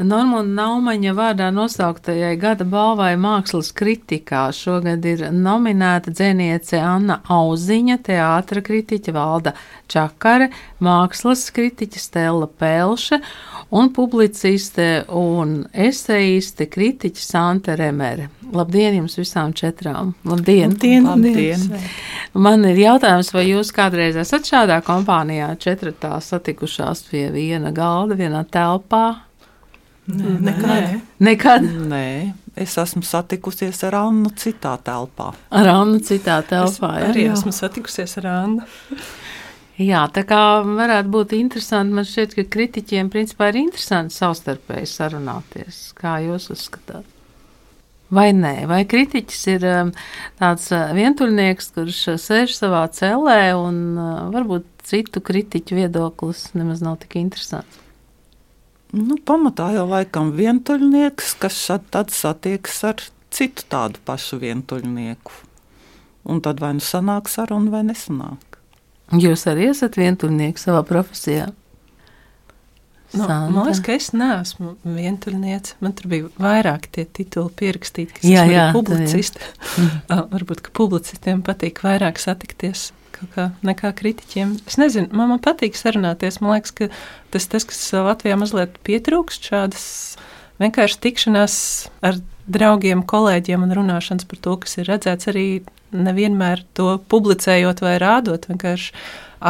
Normunda Naumaņa vārdā nosauktajai gada balvai mākslas kritikā šogad ir nominēta dzēniece Anna Auziņa, teātra kritiķa Valda Čakare, mākslas kritiķa Stella Pelše un publiciste un eseiste kritiķa Santa Remere. Labdien jums visām četrām! Labdien! Labdien, labdien. labdien. Man ir jautājums, vai jūs kādreiz esat šādā kompānijā četratā satikušās pie viena galda, vienā telpā? Nē, nekad. Nekad? Nē, es esmu satikusies ar Annu citā telpā. Ar Annu citā telpā, es arī jā. esmu satikusies ar Annu. Jā, tā kā varētu būt interesanti, man šķiet, ka kritiķiem principā ir interesanti savstarpēji sarunāties. Kā jūs uzskatāt? Vai nē, vai kritiķis ir um, tāds uh, vientuļnieks, kurš uh, sēž savā celē un uh, varbūt citu kritiķu viedoklis nemaz nav tik interesants? Nu, pamatā jau laikam vientuļnieks, kas tad satiekas ar citu tādu pašu vientuļnieku. Un tad vai nu sanāk saruna, vai nesanāk. Jūs arī esat vientuļnieks savā profesijā? Nu, man liekas, ka es neesmu vientuļniece. Man tur bija vairāk tie tituli pierakstīti, kas jā, jā, publicisti. Jā. Varbūt, ka publicistiem patīk vairāk satikties kā, nekā kritiķiem. Es nezinu, man, man patīk sarunāties. Man liekas, ka tas, tas kas Latvijā mazliet pietrūkst, šādas vienkārši tikšanās ar draugiem, kolēģiem un runāšanas par to, kas ir redzēts, arī nevienmēr to publicējot vai rādot, vienkārši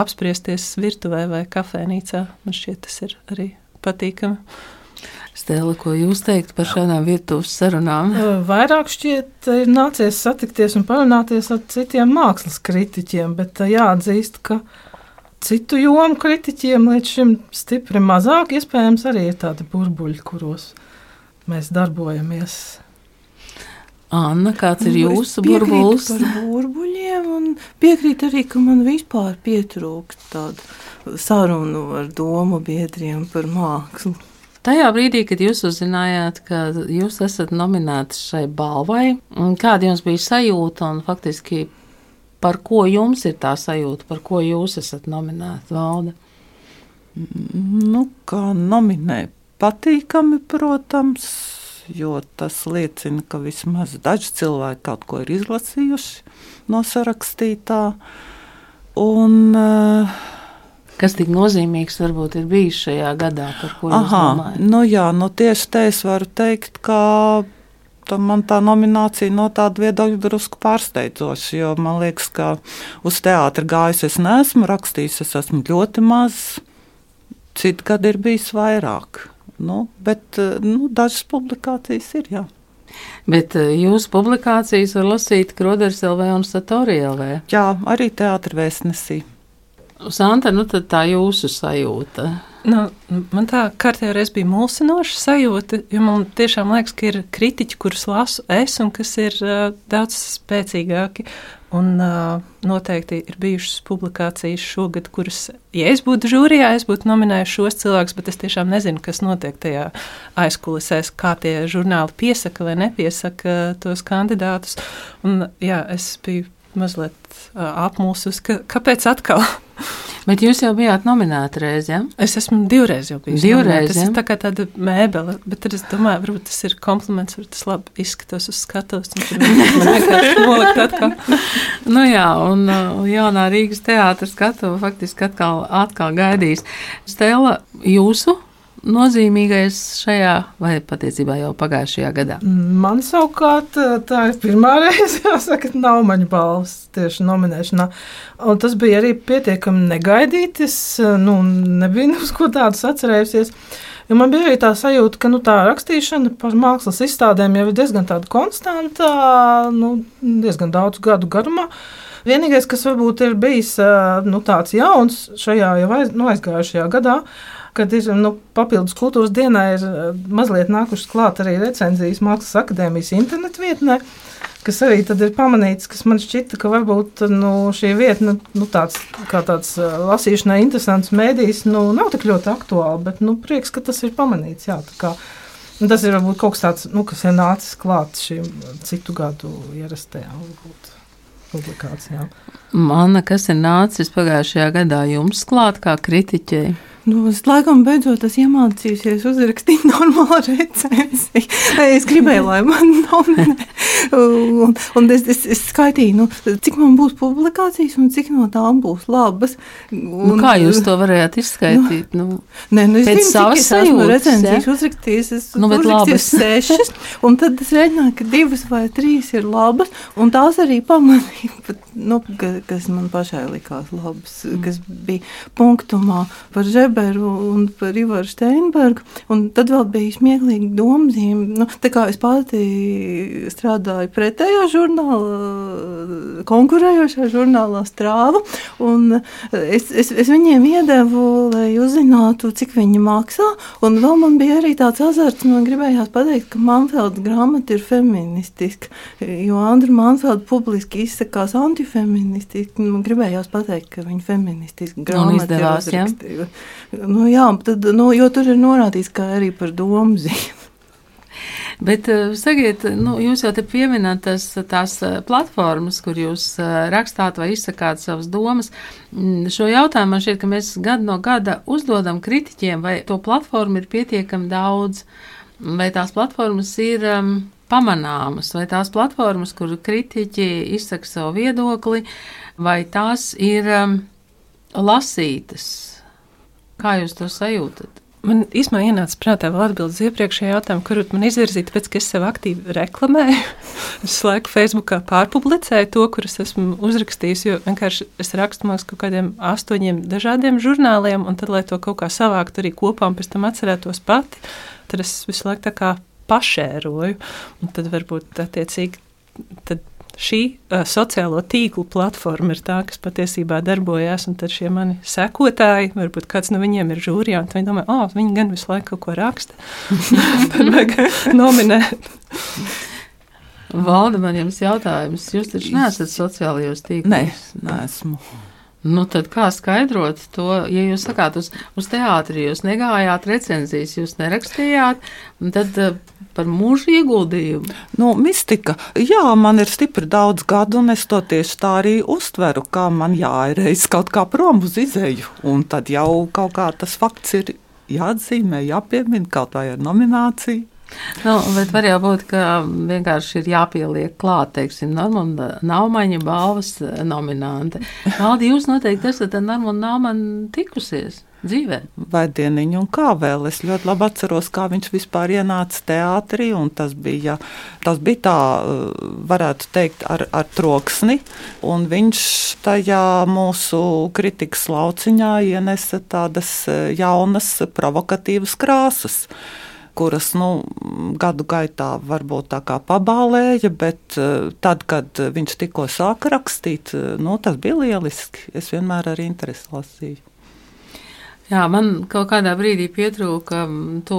apspriesties virtuvē vai kafejnīcā. Man šķiet, tas ir arī patīkami. Stēla, ko jūs teikt par šādām virtuves sarunām? Vairāk šķiet, ir nācies satikties un parunāties ar citiem mākslas kritiķiem, bet jāatzīst, ka citu jomu kritiķiem līdz šim stipri mazāk. Iespējams, arī ir tādi burbuļi, kuros mēs darbojamies. Anna, kāds ir nu, jūsu burbulis? Burbuļiem un piekrīt arī, ka man vispār pietrūkst tādu sarunu ar domu biedriem par mākslu. Tajā brīdī, kad jūs uzzinājāt, ka jūs esat nominēti šai balvai, kāda jums bija sajūta un faktiski par ko jums ir tā sajūta, par ko jūs esat nominēti valde? Nu, kā nominē, patīkami, protams, jo tas liecina, ka vismaz daži cilvēki kaut ko ir izlasījuši no sarakstītā. Un, uh, Kas tik nozīmīgs varbūt ir bijis šajā gadā, par ko jūs aha, domājat? Nu jā, nu tieši te es varu teikt, ka man tā nominācija no tāda viedokļa drusku pārsteidzoša, jo man liekas, ka uz teātra gājus es neesmu rakstījis, es esmu ļoti maz, citu gadu ir bijis vairāk. Nu, bet nu, dažas publikācijas ir. Jā. Bet eh, jūsu publikācijas var lasīt Kroders LV un Satori LV. Jā, arī teātris vēstnesī. Santa, nu tad tā jūsu sajūta. Nu, man tā kārtībā reiz bija mulsinoša sajūta, jo man tiešām liekas, ka ir kritiķi, kurus lasu es, un kas ir uh, daudz spēcīgāki. Un uh, noteikti ir bijušas publikācijas šogad, kuras, ja es būtu žūrijā, es būtu nominējis šos cilvēkus, bet es tiešām nezinu, kas notiek tajā aizkulisēs, kā tie žurnāli piesaka vai nepiesaka tos kandidātus. Un, jā, es biju mazliet uh, apmulsus, ka, kāpēc atkal? Bet jūs jau bijāt nominēta reizē. Ja? Es esmu divreiz jau bijis. Divreiz, tas ja? ir tā kā tāda mēbele, bet es domāju, varbūt tas ir kompliments, varbūt tas labi izskatos uz skatuves. Man vienkārši nolikt atkal. nu jā, un uh, jaunā Rīgas teātras skatuve faktiski atkal, atkal gaidīs. Stela, jūsu nozīmīgais šajā, vai patiesībā jau pagājušajā gadā? Man savukārt tā ir pirmā reize, jāsaka, nav maņa balvas tieši nominēšanā. Un tas bija arī pietiekami negaidīti. Es nu, nebiju uz ko tādu atcerējusies. Jo man bija arī tā sajūta, ka nu, tā rakstīšana par mākslas izstādēm jau ir diezgan konstanta, nu, diezgan daudz gadu garumā. Vienīgais, kas varbūt ir bijis nu, tāds jauns šajā jau aiz, nu, aizgājušajā gadā, ir kad ir nu, papildus kultūras dienā, ir eh, mazliet nākušas klāt arī recenzijas Mākslas akadēmijas internetu vietnē. Kas arī ir pamanīts, kas man šķita, ka varbūt nu, šī vieta, nu, tāds, kā tāds eh, lasīšanai interesants mēdījis, nu, nav tik ļoti aktuāli, bet nu, prieks, ka tas ir pamanīts. Jā, nu, tas ir varbūt kaut kas tāds, nu, kas ir nācis klāt šīm citu gadu ierastajām publikācijām. Mana, kas ir nācis pagājušajā gadā jums klāt kā kritiķei? Nu, es laikam beidzot esmu iemācījusies uzrakstīt normālu recenziju. Es gribēju, lai man nominē. Un, un es, es, es skaitīju, nu, cik man būs publikācijas un cik no tām būs labas. Un, nu, kā jūs to varējāt izskaidrot? Nu, nu, nē, nu, es pēc zinu, savas es esmu recenzijas ja? uzrakstījis. Es nu, uzrakstījis sešas, un tad es rēķināju, ka divas vai trīs ir labas, un tās arī pamanīju, nu, kas man pašai likās labas, mm. kas bija punktumā par Žeberu un par Ivaru Steinbergu, un tad vēl bija smieklīgi domzīme. Nu, tā kā es pati strādāju pretējā žurnālā, konkurējošā žurnālā strāvu, un es, es, es viņiem iedevu, lai uzzinātu, cik viņi maksā, un vēl man bija arī tāds azarts, man gribējās pateikt, ka Manfelda grāmata ir feministiska, jo Andra Manfelda publiski izsakās antifeministiski, man gribējās pateikt, ka viņa feministiska grāmata izdevās. Ja? Nu, jā, tad, nu, jo tur ir norādīts, ka arī par domu zīmi. Bet, eh, sakiet, nu, jūs jau te pieminat tas, tās eh, platformas, kur jūs eh, rakstāt vai izsakāt savas domas. Mm, šo jautājumu man šķiet, ka mēs gadu no gada uzdodam kritiķiem, vai to platformu ir pietiekami daudz, vai tās platformas ir um, pamanāmas, vai tās platformas, kur kritiķi izsaka savu viedokli, vai tās ir um, lasītas. Kā jūs to sajūtat? Man īstenībā ienāca prātā vēl atbildes iepriekšējā jautājumā, kuru man izvirzīja, tāpēc, ka es sev aktīvi reklamēju. es laiku Facebookā pārpublicēju to, kurus esmu uzrakstījis, jo vienkārši es rakstu māks kaut kādiem astoņiem dažādiem žurnāliem, un tad, lai to kaut kā savāktu arī kopā un pēc tam atcerētos pati, tad es visu laiku tā kā pašēroju, un tad varbūt attiecīgi tad šī uh, sociālo tīklu platforma ir tā, kas patiesībā darbojas, un tad šie mani sekotāji, varbūt kāds no viņiem ir žūrijā, un viņi domā, oh, viņi gan visu laiku kaut ko raksta. tad vajag nominēt. Valda, man jums jautājums. Jūs taču neesat sociālajos tīklos? Nē, neesmu. Nu, tad kā skaidrot to, ja jūs sakāt, uz, uz teātri jūs negājāt recenzijas, jūs nerakstījāt, tad uh, par mūžu ieguldījumu? Nu, mistika. Jā, man ir stipri daudz gadu, un es to tieši tā arī uztveru, kā man jāireiz kaut kā prom uz izēju, un tad jau kaut kā tas fakts ir jāatzīmē, jāpiemina kaut vai ar nomināciju. Nu, bet var jau būt, ka vienkārši ir jāpieliek klāt, teiksim, Normanda Naumaņa balvas nominante. Valdi, jūs noteikti esat ar Normandu Naumaņu tikusies dzīvē. Vai dieniņu un kā vēl. Es ļoti labi atceros, kā viņš vispār ienāca teātrī, un tas bija, tas bija tā, varētu teikt, ar, ar troksni, un viņš tajā mūsu kritikas lauciņā ienesa tādas jaunas, provokatīvas krāsas kuras nu, gadu gaitā varbūt tā kā pabālēja, bet uh, tad, kad viņš tikko sāka rakstīt, uh, nu, tas bija lieliski. Es vienmēr ar interesi lasīju. Jā, man kaut kādā brīdī pietrūka to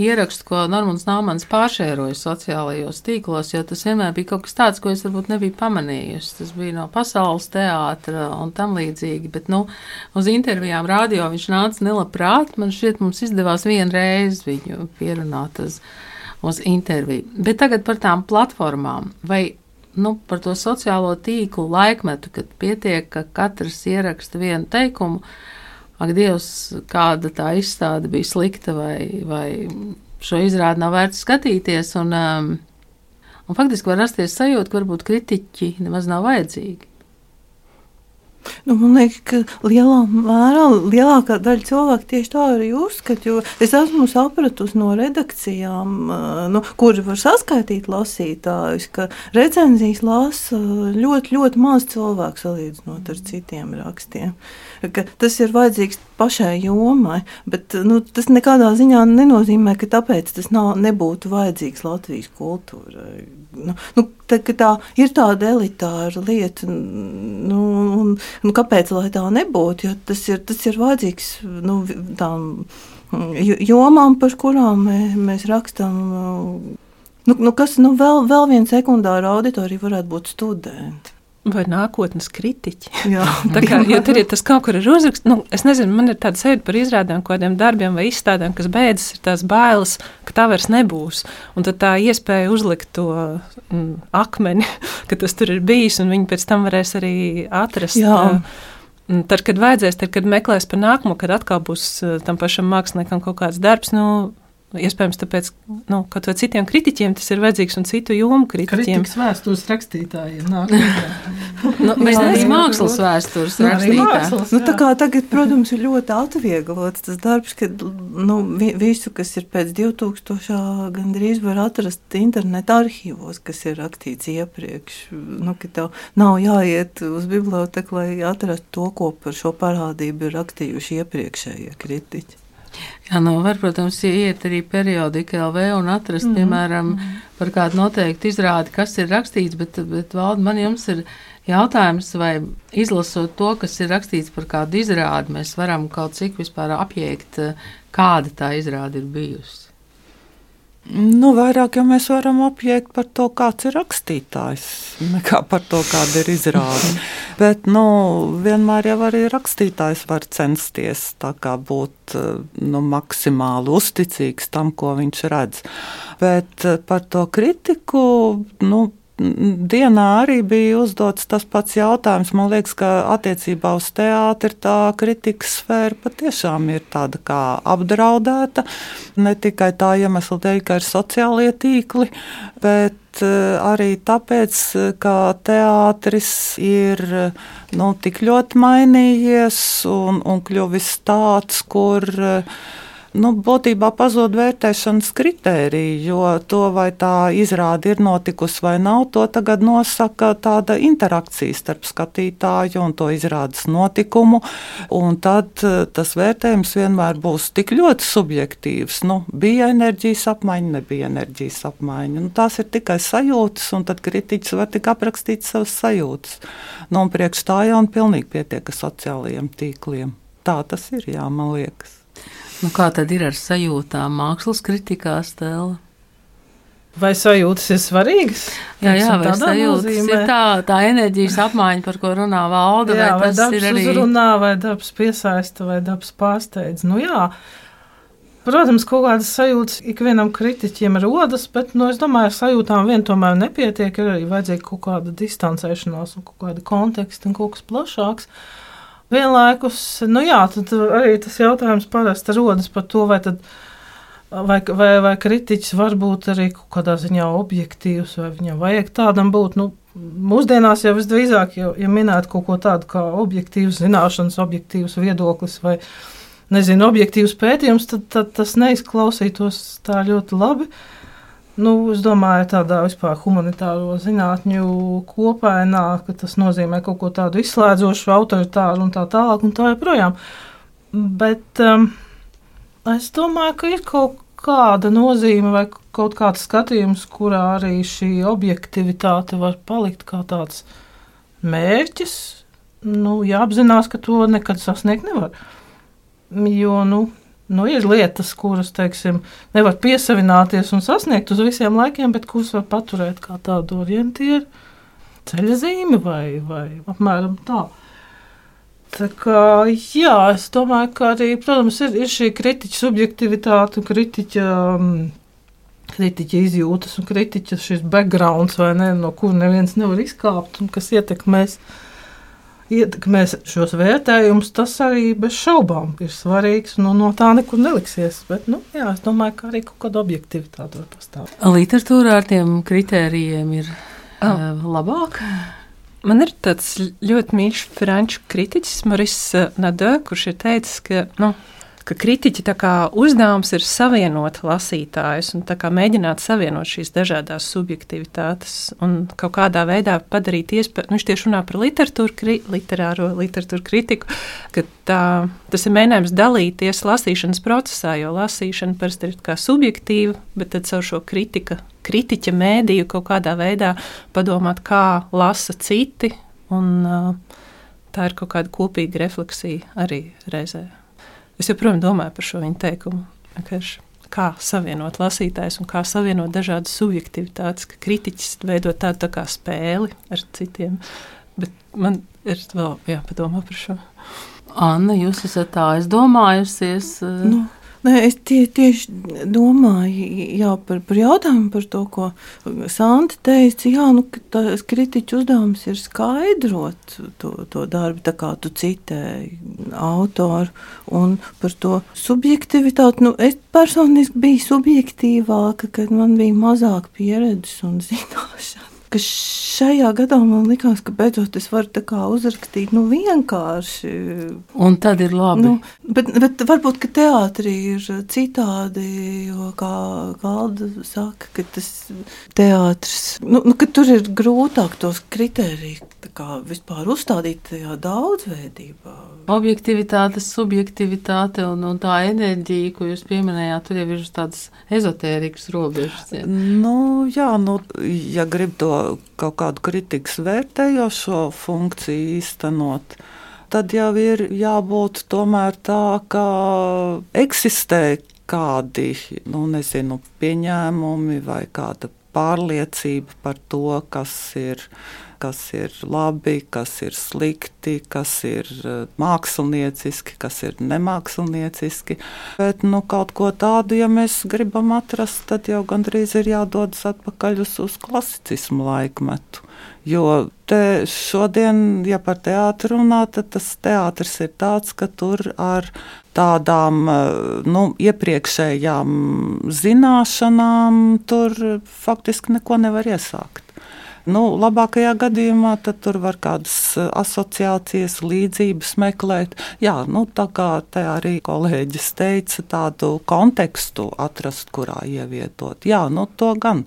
ierakstu, ko Normons Nāmans pāršēroja sociālajos tīklos, jo tas vienmēr bija kaut kas tāds, ko es varbūt nebiju pamanījusi. Tas bija no pasaules teātra un tam līdzīgi, bet, nu, uz intervijām radio viņš nāca nelabprāt. Man šķiet, mums izdevās vienreiz viņu pierunāt uz, uz interviju. Bet tagad par tām platformām. Vai nu, par to sociālo tīklu laikmetu, kad pietiek, ka katrs ieraksta vienu teikumu, ak, Dievs, kāda tā izstāde bija slikta, vai, vai šo izrādi nav vērts skatīties. Un, um, un faktiski var rasties sajūta, ka varbūt kritiķi nemaz nav vajadzīgi. Nu, man liekas, ka lielā mērā lielākā daļa cilvēku tieši tā arī uzskata. Es esmu sapratusi no redakcijām, nu, kuri var saskaitīt lasītājus, ka recenzijas lasa ļoti, ļoti maz cilvēku salīdzinot ar citiem rakstiem. Ka tas ir vajadzīgs pašai jomai, bet nu, tas nekādā ziņā nenozīmē, ka tāpēc tas nav, nebūtu vajadzīgs Latvijas kultūrai. Nu, nu, tā, tā ir tāda elitāra lieta, nu, un, nu, kāpēc tā nebūtu? Jo tas ir, tas ir vajadzīgs nu, tām jomām, par kurām mē, mēs rakstām. Nu, nu, kas nu, vēl, vēl viena sekundāra auditorija varētu būt studenti. Vai nākotnes kritiķi. Jā, tā kā ja tur ir tas kaut kur ir uzraksts. Nu, es nezinu, man ir tāda sajūta par izrādēm, kādiem darbiem vai izstādēm, kas beidzas, ir tās bailes, ka tā vairs nebūs. Un tad tā iespēja uzlikt to mm, akmeni, ka tas tur ir bijis, un viņi pēc tam varēs arī atrast. Jā. Tad, kad vajadzēs, tad, kad meklēs par nākamo, kad atkal būs tam pašam māksliniekam kaut kāds darbs, nu, Iespējams, tāpēc, ka nu, citiem kritiķiem tas ir vajadzīgs un citu jomu kritiķiem. Kritikas vēstures rakstītājiem. nu, mēs neesam mākslas vēstures rakstītāji. Nu, tā kā tagad, protams, ir ļoti atvieglots tas darbs, ka nu, visu, kas ir pēc 2000. gandrīz var atrast interneta arhīvos, kas ir rakstīts iepriekš. Nu, ka tev nav jāiet uz biblioteku, lai atrastu to, ko par šo parādību ir rakstījuši iepriekšējie kritiķi. Jā, nu, var, protams, iet arī periodika LV un atrast, mm -hmm. piemēram, par kādu noteiktu izrādi, kas ir rakstīts, bet, bet valda, man jums ir jautājums, vai izlasot to, kas ir rakstīts par kādu izrādi, mēs varam kaut cik vispār apjēgt, kāda tā izrāde ir bijusi. Nu, vairāk jau mēs varam apjēgt par to, kāds ir rakstītājs, nekā par to, kāda ir izrāde. Bet nu, vienmēr jau arī rakstītājs var censties būt nu, maksimāli uzticīgs tam, ko viņš redz. Bet par to kritiku. Nu, dienā arī bija uzdots tas pats jautājums. Man liekas, ka attiecībā uz teātri tā kritikas sfēra patiešām ir tāda kā apdraudēta. Ne tikai tā iemesla dēļ, ka ir sociālie tīkli, bet eh, arī tāpēc, ka teātris ir nu, tik ļoti mainījies un, un kļuvis tāds, kur nu, būtībā pazūd vērtēšanas kritērija, jo to, vai tā izrāde ir notikusi vai nav, to tagad nosaka tāda interakcija starp skatītāju un to izrādes notikumu. Un tad eh, tas vērtējums vienmēr būs tik ļoti subjektīvs. Nu, bija enerģijas apmaiņa, nebija enerģijas apmaiņa. Nu, tās ir tikai sajūtas, un tad kritiķis var tik aprakstīt savas sajūtas. Nu, un priekš tā jau un pilnīgi pietiek ar sociālajiem tīkliem. Tā tas ir, jā, man liekas. Nu, kā tad ir ar sajūtām mākslas kritikā stēla? Vai sajūtas ir svarīgas? Jā, jā vai sajūtas nozīmē? ir tā, tā enerģijas apmaiņa, par ko runā valda, jā, vai, vai tas ir arī... uzrunā, vai dabas piesaista, vai dabas pārsteidz. Nu jā, Protams, kaut kādas sajūtas ikvienam kritiķim rodas, bet nu, es domāju, ar sajūtām vien tomēr nepietiek. Ir arī vajadzīga kaut kāda distancēšanās, un kaut kāda konteksta un kaut kas plašāks. Uh, Vienlaikus, nu jā, tad arī tas jautājums parasti rodas par to, vai, tad, vai, vai, vai kritiķis var būt arī kaut kādā ziņā objektīvs, vai viņam vajag tādam būt. Nu, mūsdienās jau visdrīzāk, ja, ja minētu kaut ko tādu kā objektīvs zināšanas, objektīvs viedoklis vai nezinu, objektīvs pētījums, tad, tad tas neizklausītos tā ļoti labi. Uh, Nu, es domāju, tādā vispār humanitāro zinātņu kopainā, ka tas nozīmē kaut ko tādu izslēdzošu, autoritāru un tā tālāk un tā joprojām. Bet um, es domāju, ka ir kaut kāda nozīme vai kaut kāds skatījums, kurā arī šī objektivitāte var palikt kā tāds mērķis. Nu, jāapzinās, ka to nekad sasniegt nevar. Jo, nu, nu, ir lietas, kuras, teiksim, nevar piesavināties un sasniegt uz visiem laikiem, bet kuras var paturēt kā tādu orientieru, ceļa zīmi vai, vai apmēram tā. Tā kā, jā, es domāju, ka arī, protams, ir, ir šī kritiķa subjektivitāte un kritiķa, kritiķa izjūtas un kritiķa šis backgrounds, ne, no kur neviens nevar izkāpt un kas ietekmēs. Mēs ietekmēs šos vērtējumus, tas arī bez šaubām ir svarīgs. Nu, no tā nekur neliksies. Bet, nu, jā, es domāju, ka arī kaut kāda objektivitāte var pastāvēt. Literatūrā ar tiem kritērijiem ir oh. uh, labāk. Man ir tāds ļoti mīļš franču kritiķis, Maris Nade, kurš ir teicis, ka nu, ka kritiķi uzdevums ir savienot lasītājus un mēģināt savienot šīs dažādas subjektivitātes un kaut kādā veidā padarīt iespēju. Nu, viņš tieši runā par literatūru, kri, literāro literatūru kritiku, ka tā, tas ir mēģinājums dalīties lasīšanas procesā, jo lasīšana parasti ir kā subjektīva, bet caur šo kritika, kritiķa mēdīju kaut kādā veidā padomāt, kā lasa citi. Un, uh, tā ir kaut kāda kopīga refleksija arī reizē. Es joprojām domāju par šo viņa teikumu. Vienkārši kā savienot lasītājus un kā savienot dažādas subjektivitātes, ka kritiķis veido tādu tā kā spēli ar citiem. Bet man ir vēl jāpadomā par šo. Anna, jūs esat tā aizdomājusies? Nu, Nē, es tie, tieši domāju jā, par, par jautājumu par to, ko Santa teica. Jā, nu, tas kritiķu uzdevums ir skaidrot to, to darbu, tā kā tu citēji autoru. Un par to subjektivitāti, nu, es personiski biju subjektīvāka, kad man bija mazāk pieredzes un zināšanas ka šajā gadā man likās, ka beidzot es varu uzrakstīt nu, vienkārši. Un tad ir labi. Nu, bet, bet varbūt, ka teātrī ir citādi, jo, kā Galda saka, ka tas teātris, nu, nu, ka tur ir grūtāk tos kritērijus vispār uzstādīt tajā daudzveidībā. Objektivitāte, subjektivitāte un, un tā enerģija, ko jūs pieminējāt, tur jau ir tādas ezotērikas robežas. Ja. Nu, jā, nu, ja grib to kaut kādu kritikas vērtējošo funkciju īstenot, tad jau ir jābūt tomēr tā, ka eksistē kādi nu, nezinu, pieņēmumi vai kāda pārliecība par to, kas ir kas ir labi, kas ir slikti, kas ir eh, mākslinieciski, kas ir nemākslinieciski. Bet nu, kaut ko tādu, ja mēs gribam atrast, tad jau gandrīz ir jādodas atpakaļ uz, uz klasicismu laikmetu. Jo te šodien, ja par teātru runā, tad tas teātris ir tāds, ka tur ar tādām eh, nu, iepriekšējām zināšanām tur faktiski neko nevar iesākt. Nu, labākajā gadījumā tur var kādas eh, asociācijas, līdzības meklēt. Jā, nu, tā kā te arī kolēģis teica, tādu kontekstu atrast, kurā ievietot. Jā, nu, to gan.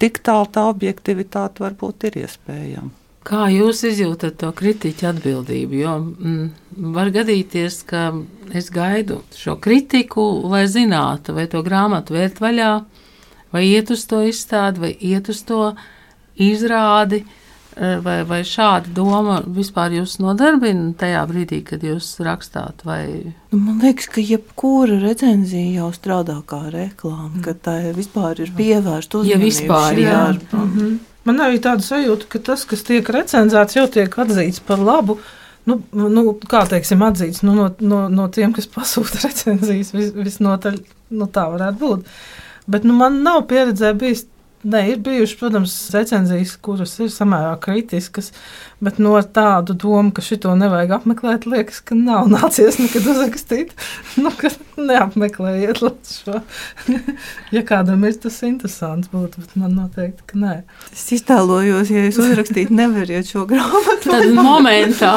Tik tālu tā objektivitāte varbūt ir iespējama. Kā jūs izjūtat to kritiķu atbildību? Jo mm, var gadīties, ka es gaidu šo kritiku, lai zinātu, vai to grāmatu vērt vaļā, vai iet uz to izstādi, vai iet uz to izstādi izrādi, eh, vai, vai šāda doma vispār jūs nodarbina tajā brīdī, kad jūs rakstāt? Vai... Nu, man liekas, ka jebkura recenzija jau strādā kā reklāma, mm. ka tā vispār ir pievērsta uzmanība. Ja vispār, jā. jā. Mm -hmm. Man arī tāda sajūta, ka tas, kas tiek recenzēts, jau tiek atzīts par labu. Nu, nu, kā teiksim, atzīts nu, no, no, no tiem, kas pasūta recenzijas, vis, visnotaļ nu, tā varētu būt. Bet nu, man nav pieredzē bijis Nē, ir bijušas, protams, recenzijas, kuras ir samērā kritiskas, bet no tādu domu, ka šito nevajag apmeklēt, liekas, ka nav nācies nekad uzrakstīt. Nu, ka neapmeklējiet šo. ja kādam ir tas interesants, būtu, bet man noteikti, ka nē. Es iztēlojos, ja jūs uzrakstītu, nevariet šo grāmatu. Tad momentā.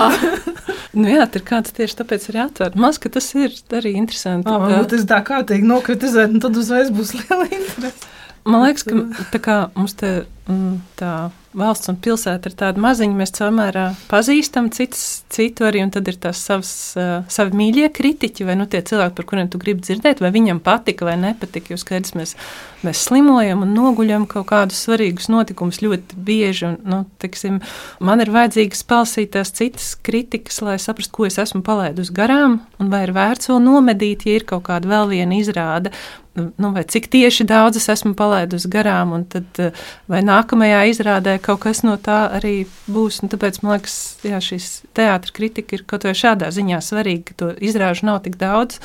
Nu jā, tur kāds tieši tāpēc ir atvērts. Maz, ka tas ir arī interesanti. Jā, varbūt es tā kārtīgi nokritizēju, un tad uzreiz būs liela interese. Man liekas, ka tā kā mums te mm, tā valsts un pilsēta ir tāda maziņa, mēs samērā pazīstam citus, citu arī, un tad ir tās savas, savi mīļie kritiķi, vai nu tie cilvēki, par kuriem tu gribi dzirdēt, vai viņam patika vai nepatika, jo skaidrs, mēs, mēs slimojam un noguļam kaut kādus svarīgus notikumus ļoti bieži, un, nu, tiksim, man ir vajadzīgas palsīt tās citas kritikas, lai saprastu, ko es esmu palaidus garām, un vai ir vērts vēl nomedīt, ja ir kaut kāda vēl viena izrāda, nu, vai cik tieši daudz es esmu palaidusi garām, un tad vai nākamajā izrādē kaut kas no tā arī būs. Un tāpēc man liekas, jā, šīs teātris kritika ir kaut vai šādā ziņā svarīga, ka to izrāžu nav tik daudz,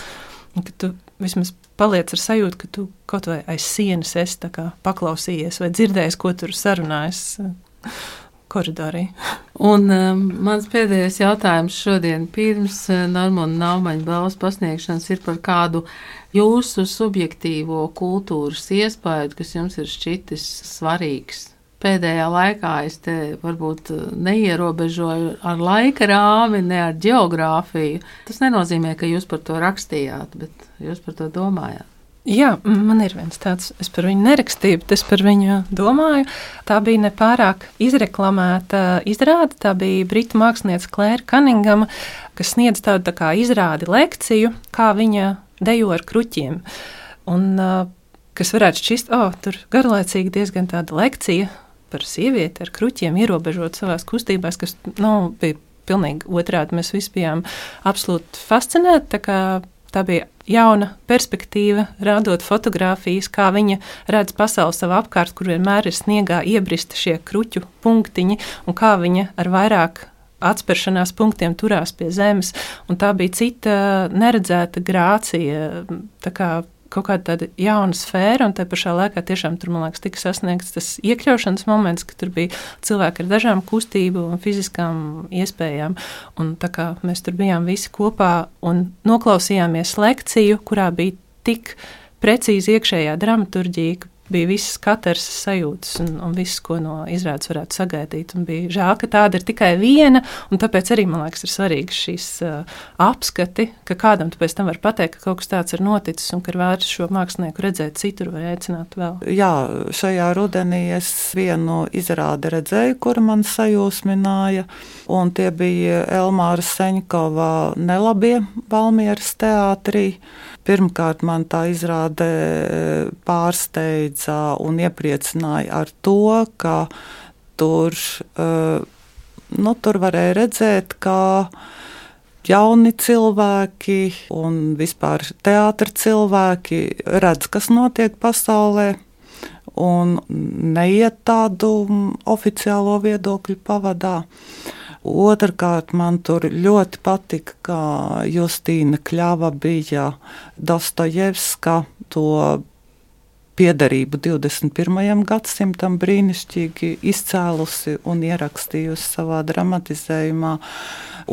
un ka tu vismaz paliec ar sajūtu, ka tu kaut vai aiz sienas esi paklausījies vai dzirdējis, ko tur sarunājas koridorī. Un um, mans pēdējais jautājums šodien, pirms uh, Normāna Naumaņa balvas pasniegšanas, ir par kādu jūsu subjektīvo kultūras iespēju, kas jums ir šķitis svarīgs pēdējā laikā es te varbūt uh, neierobežoju ar laika rāmi, ne ar geogrāfiju. Tas nenozīmē, ka jūs par to rakstījāt, bet jūs par to domājāt. Jā, man ir viens tāds, es par viņu nerakstīju, bet es par viņu domāju. Tā bija nepārāk izreklamēta izrāde. Tā bija britu mākslinieca Klēra Kaningama, kas sniedz tādu tā izrādi lekciju, kā viņa dejo ar kruķiem. Un, kas varētu šķist, oh, tur garlaicīgi diezgan tāda lekcija, par sievieti ar kruķiem ierobežot savās kustībās, kas nu, bija pilnīgi otrādi. Mēs visi bijām absolūti fascinēti. Tā, bija jauna perspektīva, rādot fotogrāfijas, kā viņa redz pasauli savā apkārt, kur vienmēr ir sniegā iebrista šie kruķu punktiņi, un kā viņa ar vairāk atspēršanās punktiem turās pie zemes, un tā bija cita neredzēta grācija. Kaut kāda tāda jauna sfēra, un tā pašā laikā tiešām tur, man liekas, tika sasniegts tas iekļaušanas moments, ka tur bija cilvēki ar dažām kustību un fiziskām iespējām. Un tā kā mēs tur bijām visi kopā un noklausījāmies lekciju, kurā bija tik precīzi iekšējā dramaturģija, bija visas katras sajūtas un, un viss, ko no izrādes varētu sagaidīt. Un bija žēl, ka tāda ir tikai viena, un tāpēc arī man liekas, ir svarīgi šīs uh, apskati, ka kādam pēc tam var pateikt, ka kaut kas tāds ir noticis un ka ir vērts šo mākslinieku redzēt citur vai aicināt vēl. Jā, šajā rudenī es vienu izrādi redzēju, kura man sajūsmināja, un tie bija Elmāra Seņkova nelabie Valmieras teātrī. Pirmkārt, man tā izrāde e, pārsteidza un iepriecināja ar to, ka tur, e, nu, tur varēja redzēt, ka jauni cilvēki un vispār teātris cilvēki redz, kas notiek pasaulē. Un neiet tādu oficiālo viedokļu pavadā. Otrakārt, man tur ļoti patika, ka Justīna Kļava bija Dostojevska to piedarību 21. gadsimtam brīnišķīgi izcēlusi un ierakstījusi savā dramatizējumā.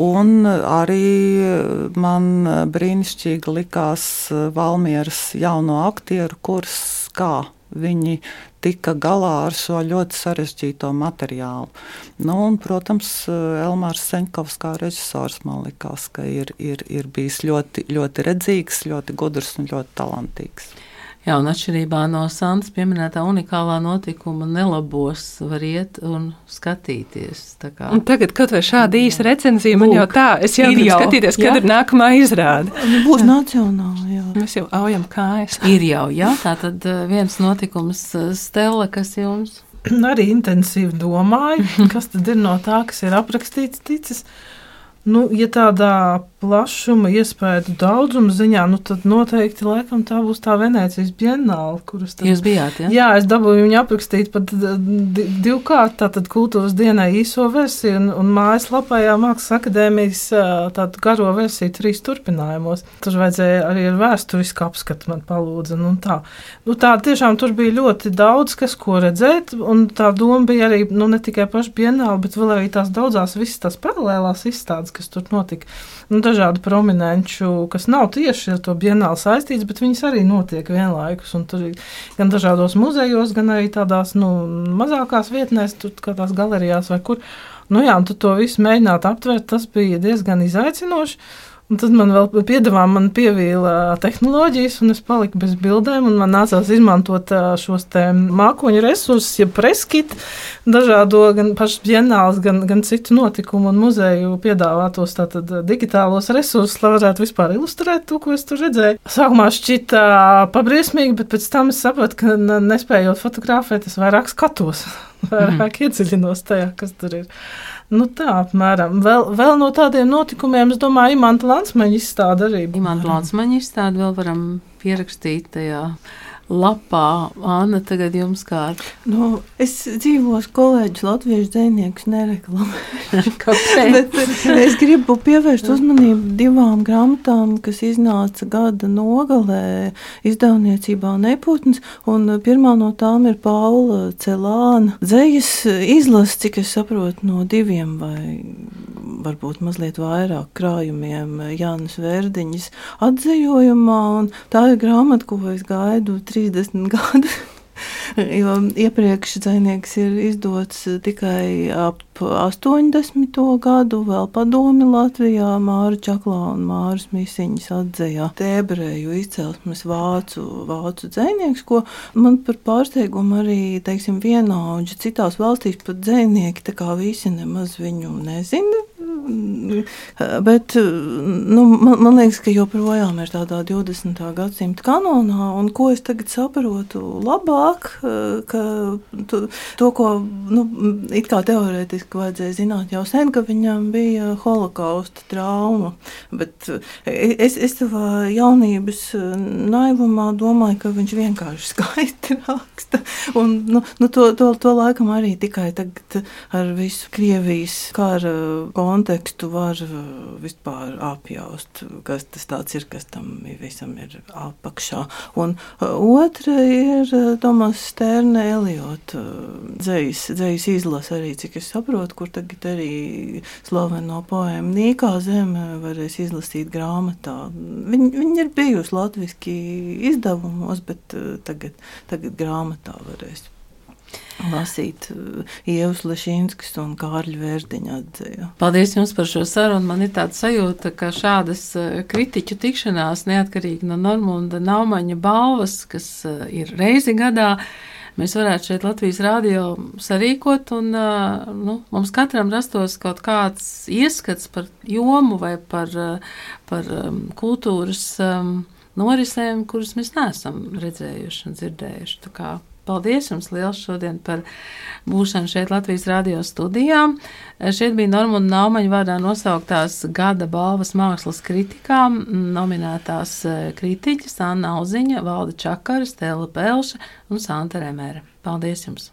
Un arī man brīnišķīgi likās Valmieras jauno aktieru kurs, kā viņi tika galā ar šo ļoti sarežģīto materiālu. Nu, un, protams, Elmārs Senkovs kā režisors man likās, ka ir, ir, ir bijis ļoti, ļoti redzīgs, ļoti gudrs un ļoti talantīgs. Jā, un atšķirībā no Santas pieminētā unikālā notikuma, nelabos var iet un skatīties. Un tagad, kaut vai šāda īsa recenzija, man jau tā, es jau gribu skatīties, kad jā? ir nākamā izrāde. Būs nacionāla, jā. Mēs jau aujam kājas. Ir jau, jā, tā tad eh, viens notikums eh, Stela, kas jums? Arī intensīvi domāju, kas tad ir no tā, kas ir aprakstīts ticis. Nu, ja tādā plašuma, iespēju daudzuma ziņā, nu, tad noteikti laikam, tā būs tā Venecijas bienāla, kuras tad, jūs bijāt. Ja? Jā, es dabūju viņu aprakstīt pat divkārt, tātad kultūras dienai īso versiju un, un mājaslapā Mākslas akadēmijas tādu garo versiju trīs turpinājumos. Tur vajadzēja arī ar vēsturisku apskatu man palūdza. Nu, tā. Nu, tā tiešām tur bija ļoti daudz, kas ko redzēt, un tā doma bija arī nu, ne tikai paša bienāla, bet vēl arī tās daudzās visas tās paralēlās izstādes, kas tur notika. Nu, dažādu prominenču, kas nav tieši ar to bienāli saistīts, bet viņas arī notiek vienlaikus. Tur gan dažādos muzejos, gan arī tādās nu, mazākās vietnēs, tur kā tās galerijās vai kur. Nu, jā, un to visu mēģināt aptvert, tas bija diezgan izaicinoši. Un tad man vēl piedāvā, man pievīla tehnoloģijas, un es paliku bez bildēm. Man nācās izmantot šos mākoņu resursus, ja preskit, dažādo gan pašas ģenāls, gan, gan citu notikumu un muzeju piedāvātos tātad digitālos resursus, lai varētu vispār ilustrēt to, ko es tur redzēju. Sākumā šķita pabriesmīgi, bet pēc tam es sapratu, ka nespējot fotografēt, es vairāk skatos, vairāk mm. iedziļinos tajā, kas tur ir. Nu, tā apmēram. Vēl, vēl no tādiem notikumiem, es domāju, Imants Lansmaņa izstāde arī. Imants Lansmaņa izstāde vēl varam pierakstīt tajā lapā. Anna, tagad jums kā? Nu, es dzīvošu kolēģis latviešu dziniekus nereklamēšu. Kāpēc? es gribu pievērst uzmanību divām grāmatām, kas iznāca gada nogalē izdevniecībā Neputns, un pirmā no tām ir Paula Celāna dzējas izlases, cik es saprotu, no diviem vai varbūt mazliet vairāk krājumiem Jānis Verdiņas atzējojumā, un tā ir grāmata, ko es gaidu 30 gadu. Jo iepriekš dzinieks ir izdots tikai ap 80. gadu, vēl padomi Latvijā, Māra Čaklā un Māras Misiņas atzēja tēbrēju izcelsmes vācu, vācu dzinieks, ko man par pārsteigumu arī, teiksim, vienaudži citās valstīs pat dzinieki, tā kā visi nemaz viņu nezina Bet nu, man, man liekas, ka joprojām ir tādā 20. gadsimta kanonā, un ko es tagad saprotu labāk, ka to, to ko nu, it kā teorētiski vajadzēja zināt jau sen, ka viņam bija holokausta trauma. Bet es, es savā jaunības naivumā domāju, ka viņš vienkārši skaisti raksta. Un, nu, nu, to, to, to laikam arī tikai tagad ar visu Krievijas kara kontekstu var vispār apjaust, kas tas ir, kas tam visam ir apakšā. Un otra ir Tomas Sterne Eliota dzējas izlase arī, cik es saprotu, kur tagad arī slaveno poēmu Nīkā zeme varēs izlasīt grāmatā. Viņa, viņa ir bijusi latviski izdevumos, bet tagad, tagad grāmatā varēs lasīt uh, Ievas Lešīnskas un Kārļa Vērdiņa atdzēju. Paldies jums par šo sarunu. Man ir tāda sajūta, ka šādas uh, kritiķu tikšanās neatkarīgi no Normunda Naumaņa balvas, kas ir reizi gadā, mēs varētu šeit Latvijas rādio sarīkot un nu, mums katram rastos kaut kāds ieskats par jomu vai par, par kultūras norisēm, kuras mēs neesam redzējuši un dzirdējuši. Paldies jums liels šodien par būšanu šeit Latvijas radio studijā. Šeit bija Normunda Naumaņa vārdā nosauktās gada balvas mākslas kritikām nominētās eh, kritiķis Anna Auziņa, Valda Čakara, Stela Pelša un Santa Remere. Paldies jums!